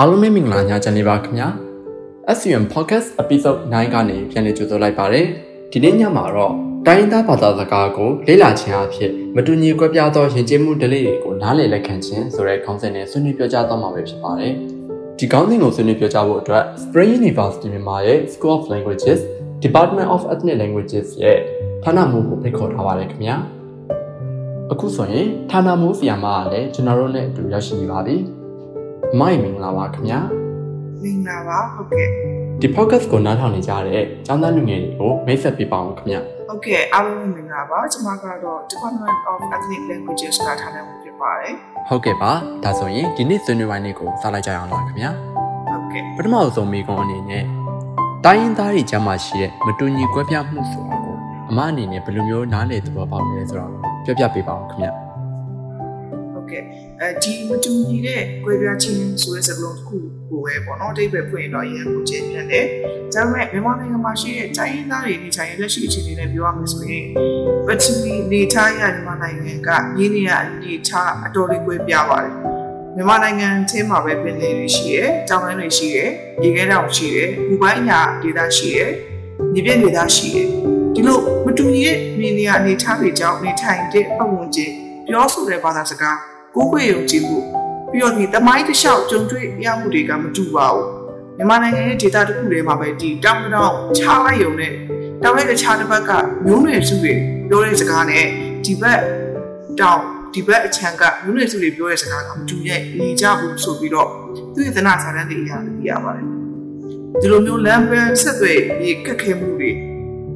အားလုံးပဲမင်္ဂလာညချမ်းလေးပါခင်ဗျာ SUM Podcast Episode 9ကနေပြန်လည်ကြိုဆိုလိုက်ပါတယ်ဒီနေ့ညမှာတော့တိုင်းသားဘာသာစကားကိုလေ့လာခြင်းအဖြစ်မတူညီကွဲပြားသောယဉ်ကျေးမှုဓလေ့တွေကိုနားလည်လက်ခံခြင်းဆိုတဲ့ခေါင်းစဉ်နဲ့ဆွေးနွေးပြောကြားသွားမှာပဲဖြစ်ပါတယ်ဒီခေါင်းစဉ်ကိုဆွေးနွေးပြောကြားဖို့အတွက် Spring University မြန်မာရဲ့ School of Languages Department of Ethnic Languages ရဲ့ဌာနမှူးကိုဖိတ်ခေါ်ထားပါတယ်ခင်ဗျာအခုဆိုရင်ဌာနမှူးဆီယာမကလည်းကျွန်တော်တို့နဲ့အတူရောက်ရှိနေပါပြီ မိုင်မင်္ဂလာပါခင်ဗျာမင်္ဂလာပါဟုတ်ကဲ့ဒီ podcast ကိုနားထောင်နေကြတဲ့ကျောင်းသားလူငယ်တွေကိုမိတ်ဆက်ပေးပါအောင်ခင်ဗျာဟုတ်ကဲ့အားလုံးမင်္ဂလာပါကျွန်မကတော့ Department of Ethnic Languages ကထားနေမှုဖြစ်ပါတယ်ဟုတ်ကဲ့ပါဒါဆိုရင်ဒီနေ့ဆွေးနွေးပိုင်းလေးကိုစလိုက်ကြအောင်လားခင်ဗျာဟုတ်ကဲ့ပထမဆုံးမိကုံအနေနဲ့တိုင်းရင်းသားတွေကြားမှာရှိတဲ့မတူညီကွဲပြားမှုဆိုတာကိုအမအနေနဲ့ဘယ်လိုမျိုးနားလည်သဘောပေါက်လဲဆိုတော့ပြောပြပေးပါအောင်ခင်ဗျာ ကဲ့အဲဒီမတူညီတဲ့ကွဲပြားခြင်းဆိုတဲ့စကားလုံးတစ်ခုကိုပဲပေါ့နော်အတိတ်ပဲဖွင့်တော့ရန်ကိုကျင်းပြန်တယ်ဒါပေမဲ့မြန်မာနိုင်ငံမှာရှိတဲ့တိုင်းရင်းသားတွေနေထိုင်ရလက်ရှိအခြေအနေနဲ့ပြောရမယ်ဆိုရင်ပထဝီနေထားရမြန်မာနိုင်ငံကရင်းနေရအနေထားအတော်လေးကွဲပြားပါတယ်မြန်မာနိုင်ငံချင်းမှာပဲပင်လယ်တွေရှိတယ်၊တောင်တန်းတွေရှိတယ်၊ရေခဲတောင်ရှိတယ်၊ဘူပိုင်းညာဒေသရှိတယ်၊မြေပြည့်ဒေသရှိတယ်။ဒီလိုမတူညီတဲ့မြေနေရအနေထားတွေကြောင့်နေထိုင်တဲ့ပတ်ဝန်းကျင်ပြောဆိုတဲ့ဘာသာစကား ကိုကိုရုံကြည့်မှုပြီးတော့ဒီတမိုင်းတစ်လျှောက်ကြုံတွေ့ရမှုတွေကမတူပါဘူးမြန်မာနိုင်ငံရဲ့ဒေသတစ်ခုထဲမှာပဲဒီတောင်တောင်ချလိုက်ရုံနဲ့တောင်ရဲ့တခြားတစ်ဘက်ကမျိုးနွယ်စုတွေပြောတဲ့စကားနဲ့ဒီဘက်တောင်ဒီဘက်အချမ်းကမျိုးနွယ်စုတွေပြောတဲ့စကားကမတူရဲ့နေကြဘူးဆိုပြီးတော့သူ့ရဲ့သနာစာတမ်းတွေအရာသိရပါတယ်ဒီလိုမျိုးလမ်းပဲဆက်သွယ်ပြီးခက်ခဲမှုတွေ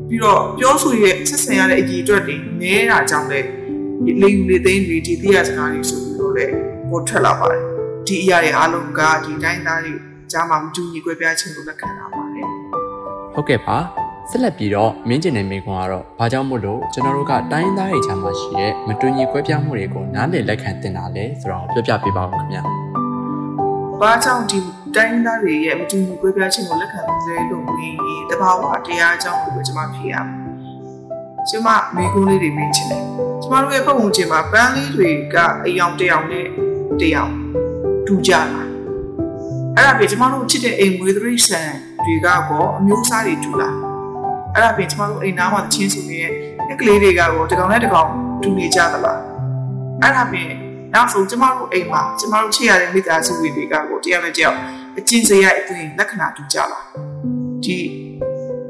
ပြီးတော့ပြောဆိုရဲ့ဆက်ဆံရတဲ့အကြီးအတွက်တွေနဲတာကြောင့်လည်း လေယူလေသိန်းတွေဒီတရားစကားတွေဆိုပြီးတော့လည်းပေါ်ထွက်လာပါတယ်ဒီအရာတွေအားလုံးကဒီတိုင်းသားတွေကြားမှာမတူညီကွဲပြားခြင်းကိုလက်ခံလာပါတယ်ဟုတ်ကဲ့ပါဆက်လက်ပြီးတော့မင်းကျင်တဲ့မိကွန်ကတော့ဘာကြောင့်မို့လို့ကျွန်တော်တို့ကတိုင်းသားတွေကြားမှာရှိတဲ့မတူညီကွဲပြားမှုတွေကိုနားလည်လက်ခံတင်တာလဲဆိုတော့ပြောပြပေးပါဦးခင်ဗျာဘာကြောင့်ဒီတိုင်းသားတွေရဲ့မတူညီကွဲပြားခြင်းကိုလက်ခံသလဲလို့မေးရင်တဘာဝတရားအကြောင်းကိုပဲကျွန်မဖြေရမယ်ကျမမိကုန်းလေးတွေမေးချင်တယ် ကျမတို့ရဲ့ပုံဝင်ချင်းမှာပန်းလေးတွေကအယောင်တယောင်နဲ့တယောင်တူကြတာအဲ့ဒါပြင်ကျမတို့ချစ်တဲ့အိမ်မွေးသရိษံတွေကတော့အမျိုးအစားတွေတူလားအဲ့ဒါပြင်ကျမတို့အိမ်သားမှာတချင်းဆိုနေတဲ့အကလေးတွေကတော့တကောင်နဲ့တကောင်တူနေကြသလားအဲ့ဒါပြင်နောက်ဆုံးကျမတို့အိမ်မှာကျမတို့ချစ်ရတဲ့မိသားစုတွေကတော့တရားနဲ့ကြောက်အချင်းစရိုက်အတွင်းလက္ခဏာတူကြလားဒီ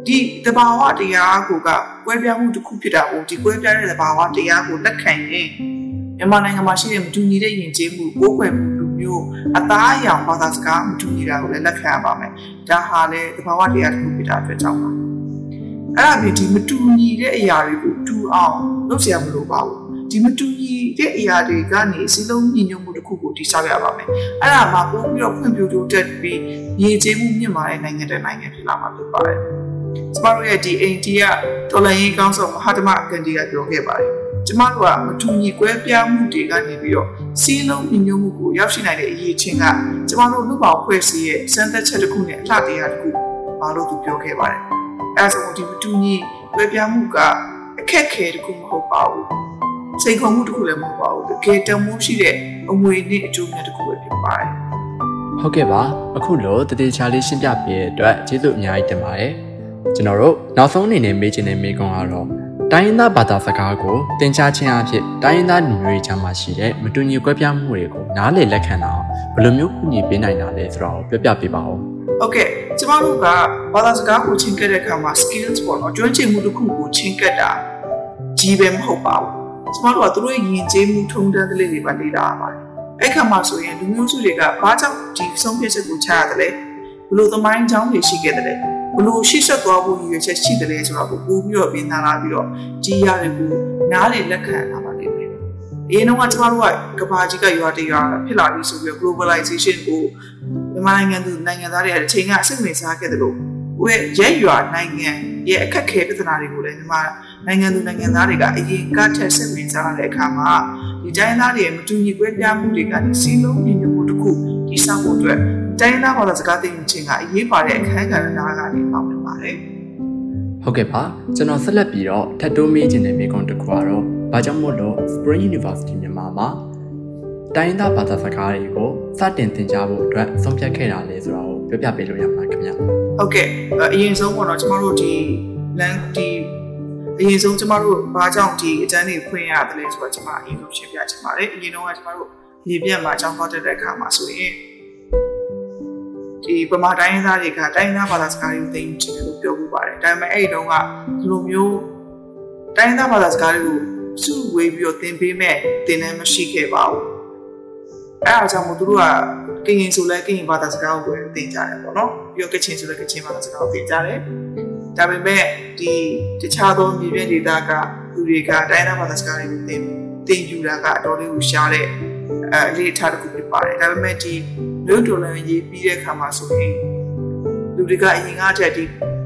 ဒီတဘာဝတရားကိုက ကွဲပြားမှုတစ်ခုဖြစ်တာကိုဒီကွဲပြားတဲ့တဘာဝတရားကိုလက်ခံရင်မြန်မာနိုင်ငံမှာရှိတဲ့မတူညီတဲ့ယဉ်ကျေးမှုကိုယ်ွယ်မှုလူမျိုးအသားအရောင်ဘာသာစကားမတူညီတာကိုလည်းလက်ခံရပါမယ်။ဒါဟာလည်းတဘာဝတရားတစ်ခုဖြစ်တာအတွက်ကြောင့်ပါ။အဲ့ဒါပြင်ဒီမတူညီတဲ့အရာတွေကိုတူအောင်လုပ်เสียမလို့ပါဘူး။ဒီမတူညီတဲ့အရာတွေကနေစီလုံးညီညွတ်မှုတစ်ခုကိုတည်ဆောက်ရပါမယ်။အဲ့ဒါမှပို့ပြီးတော့ဖွံ့ဖြိုးတိုးတက်ပြီးရည်ကျေးမှုမြင့်မာတဲ့နိုင်ငံတဲ့နိုင်ငံဖြစ်လာမှာဖြစ်ပါတယ်။ ကျမတို့ရဲ့ဒီအိန္ဒိယတော်လှန်ရေးကောင်းဆောင်မဟာတမဂန္ဒီကပြောခဲ့ပါတယ်ကျမတို့ကမတူညီကွဲပြားမှုတွေကနေပြီးတော့စီးလုံးညီညွတ်မှုကိုရောက်ရှိနိုင်တဲ့အရေးချင်းကကျမတို့လူပေါင်းဖွဲ့စည်းရဲ့စံသက်ချက်တစ်ခုနဲ့အလှတရားတစ်ခုဘာလို့သူပြောခဲ့ပါတယ်အဲဒါဆိုဒီမတူညီကွဲပြားမှုကအခက်ခဲတစ်ခုမဟုတ်ပါဘူးစိတ်ခုံမှုတစ်ခုလည်းမဟုတ်ပါဘူးတကယ်တမိုးရှိတဲ့အမွေနဲ့အကျိုးမြတ်တစ်ခုပဲဖြစ်ပါတယ်ဟုတ်ကဲ့ပါအခုလို့တတိချာလေးရှင်းပြပေးတဲ့အတွက်ကျေးဇူးအများကြီးတင်ပါတယ် ကျွန်တော်တို့နောက်ဆုံးအနေနဲ့မေးချင်တဲ့မေးခွန်းကတော့တိုင်းရင်းသားဘာသာစကားကိုသင်ကြားခြင်းအဖြစ်တိုင်းရင်းသားလူမျိုးတွေကြားမှာရှိတဲ့မတူညီကွဲပြားမှုတွေကိုနားလည်လက်ခံတာဘယ်လိုမျိုးကူညီပေးနိုင်တာလဲဆိုတော့ပြောပြပေးပါဦး။ Okay ကျမတို့ကဘာသာစကားကိုချင်းကပ်တဲ့အခါမှာ skills ပေါ့နော်ကျွမ်းကျင်မှုတစ်ခုကိုချင်းကပ်တာကြီးပဲမဟုတ်ပါဘူး။ကျမတို့ကသူတို့ရဲ့ယဉ်ကျေးမှုထုံးတမ်းကလေးတွေပါလေ့လာရပါတယ်။အဲ့ခါမှာဆိုရင်လူမျိုးစုတွေကဘာကြောင့်ဒီဆုံးဖြတ်ချက်ကိုချရတယ်လဲ။ဘလို့သမိုင်းကြောင်းတွေရှိခဲ့တယ်လဲ။ ဘလို့ရှေ့ဆက်သွားဖို့ရည်ရွယ်ချက်ရှိတယ်လဲဆိုတော့ပို့ပြီးတော့ပြင်လာလာပြီးတော့ကြီးရတယ်ကိုနားလေလက်ခံလာပါလိမ့်မယ်။အရင်တော့ကျမတို့ကကဘာကြီးကရွာတရွာဖြစ်လာပြီဆိုပြီး globalization ကိုမြန်မာနိုင်ငံသူနိုင်ငံသားတွေအချိန်ကစိတ်ဝင်စားခဲ့တယ်လို့ဝဲရဲရွာနိုင်ငံရဲ့အခက်ခဲပြဿနာတွေကိုလည်းမြန်မာနိုင်ငံသူနိုင်ငံသားတွေကအရင်ကထက်စိတ်ဝင်စားတဲ့အခါမှာဒီတိုင်းသားတွေရဲ့မတူညီကွဲပြားမှုတွေကနေစီးလုံးညီညွတ်မှုတစ်ခုတည်ဆောက်ဖို့အတွက် တိုင်းသားဘာသာစကားသိမှုချင်းကအရေးပါတဲ့အခန်းကဏ္ဍကနေပါဝင်ပါတယ်။ဟုတ်ကဲ့ပါကျွန်တော်ဆက်လက်ပြီးတော့ထပ်တိုးမေးခြင်းတဲ့မိကွန်းတစ်ခုကတော့ဘာကြောင့်မို့လို့ Spring University မြန်မာမှာတိုင်းရင်းသားဘာသာစကားတွေကိုစတင်သင်ကြားဖို့အတွက်ဆုံးဖြတ်ခဲ့တာလဲဆိုတာကိုပြောပြပေးလို့ရမှာခင်ဗျဟုတ်ကဲ့အရင်ဆုံးပေါ့နော်ကျမတို့ဒီ land ဒီအရင်ဆုံးကျမတို့ဘာကြောင့်ဒီအတန်းတွေဖွင့်ရတယ်လဲဆိုတော့ကျမအရင်ဆုံးရှင်းပြချင်ပါတယ်အရင်တော့ကကျမတို့မြေပြတ်မှာအကြောင်းပေါက်တဲ့အခါမှာဆိုရင် ဒီပမာတိုင်းရင်းသားတွေကတိုင်းရင်းသားဘာသာစကားတွေကိုသိချင်တယ်လို့ပြောပြပါတယ်ဒါပေမဲ့အဲ့ဒီတုန်းကဒီလိုမျိုးတိုင်းရင်းသားဘာသာစကားတွေကိုစုဝေးပြီးတော့သင်ပေးမဲ့သင်တန်းမရှိခဲ့ပါဘူးအဲ့အားကြောင့်မို့သူတို့ကကရင်ဆိုလဲကရင်ဘာသာစကားကိုသင်ကြတယ်ပေါ့နော်ပြီးတော့ကချင်ဆိုလဲကချင်ဘာသာစကားကိုသင်ကြတယ်ဒါပေမဲ့ဒီတခြားသောမြေပြင်ဒေသကလူတွေကတိုင်းသားဘာသာစကားတွေကိုသင်သင်ယူတာကအတော်လေးကိုရှားတဲ့အဲအလေးထားတစ်ခုဖြစ်ပါတယ်ဒါပေမဲ့ဒီ မြို့တော်လန်ရေးပြီးတဲ့အခါမှာဆိုရင်လူတွေကအရင်ကတည်းကဒီ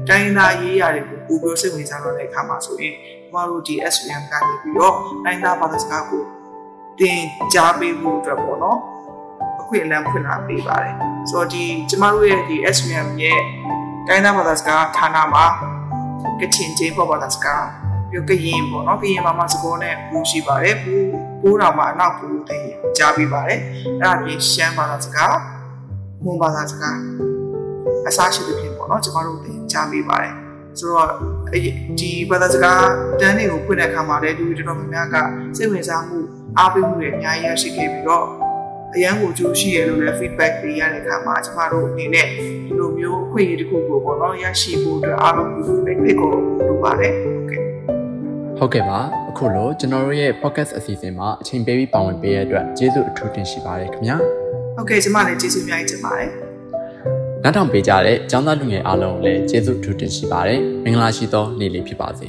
တိုင်းသားရေးရာတွေကိုပူပြောစိတ်ဝင်စားတော့တဲ့အခါမှာဆိုရင်ကျမတို့ဒီ SVM ကနေပြီးတော့တိုင်းသားဘာသာစကားကိုသင်ကြားပေးဖို့အတွက်ပေါ့နော်အခွင့်အလမ်းဖွင့်လာပေးပါတယ်ဆိုတော့ဒီကျမတို့ရဲ့ဒီ SVM ရဲ့တိုင်းသားဘာသာစကားဌာနမှာကချင်ကျေးပေါ်ဘာသာစကားပြီးကရင်ပေါ့နော်ကရင်မှာမှစကောနဲ့ပူရှိပါတယ်ပူပူတော်မှာအနောက်ပူတဲ့ကြားပြီးပါတယ်အဲ့ဒါပြင်ရှမ်းဘာသာစကား မွန်ဘာသာစကားအစားရှိတဲ့ပြင်ပေါ့နော်ကျမတို့သင်ကြားပြီးပါတယ်ဆိုတော့ဒီဘာသာစကားတန်းတွေကိုဖွင့်တဲ့အခါမှာလည်းလူတွေတော်တော်များများကစိတ်ဝင်စားမှုအားပေးမှုတွေအများကြီးရရှိခဲ့ပြီးတော့အရန်ကိုကြိုးရှိရလို့လည်း feedback တွေရတဲ့အခါမှာကျမတို့အနေနဲ့ဒီလိုမျိုးအခွင့်အရေးတစ်ခုကိုပေါ့နော်ရရှိဖို့အတွက်အားလုံးကိုဖိတ်ခေါ်လိုပါတယ်ဟုတ်ကဲ့ဟုတ်ကဲ့ပါအခုလိုကျွန်တော်တို့ရဲ့ podcast အစီအစဉ်မှာအချိန်ပေးပြီးပါဝင်ပေးရတဲ့အတွက်ကျေးဇူးအထူးတင်ရှိပါတယ်ခင်ဗျာ ဟုတ်ကဲ့ကျမလည်းကျေးဇူးအများကြီးတင်ပါတယ်နောက်ထောင်ပေးကြတဲ့ကျောင်းသားလူငယ်အားလုံးလည်းကျေးဇူးအထူးတင်ရှိပါတယ်မင်္ဂလာရှိသောနေ့လေးဖြစ်ပါစေ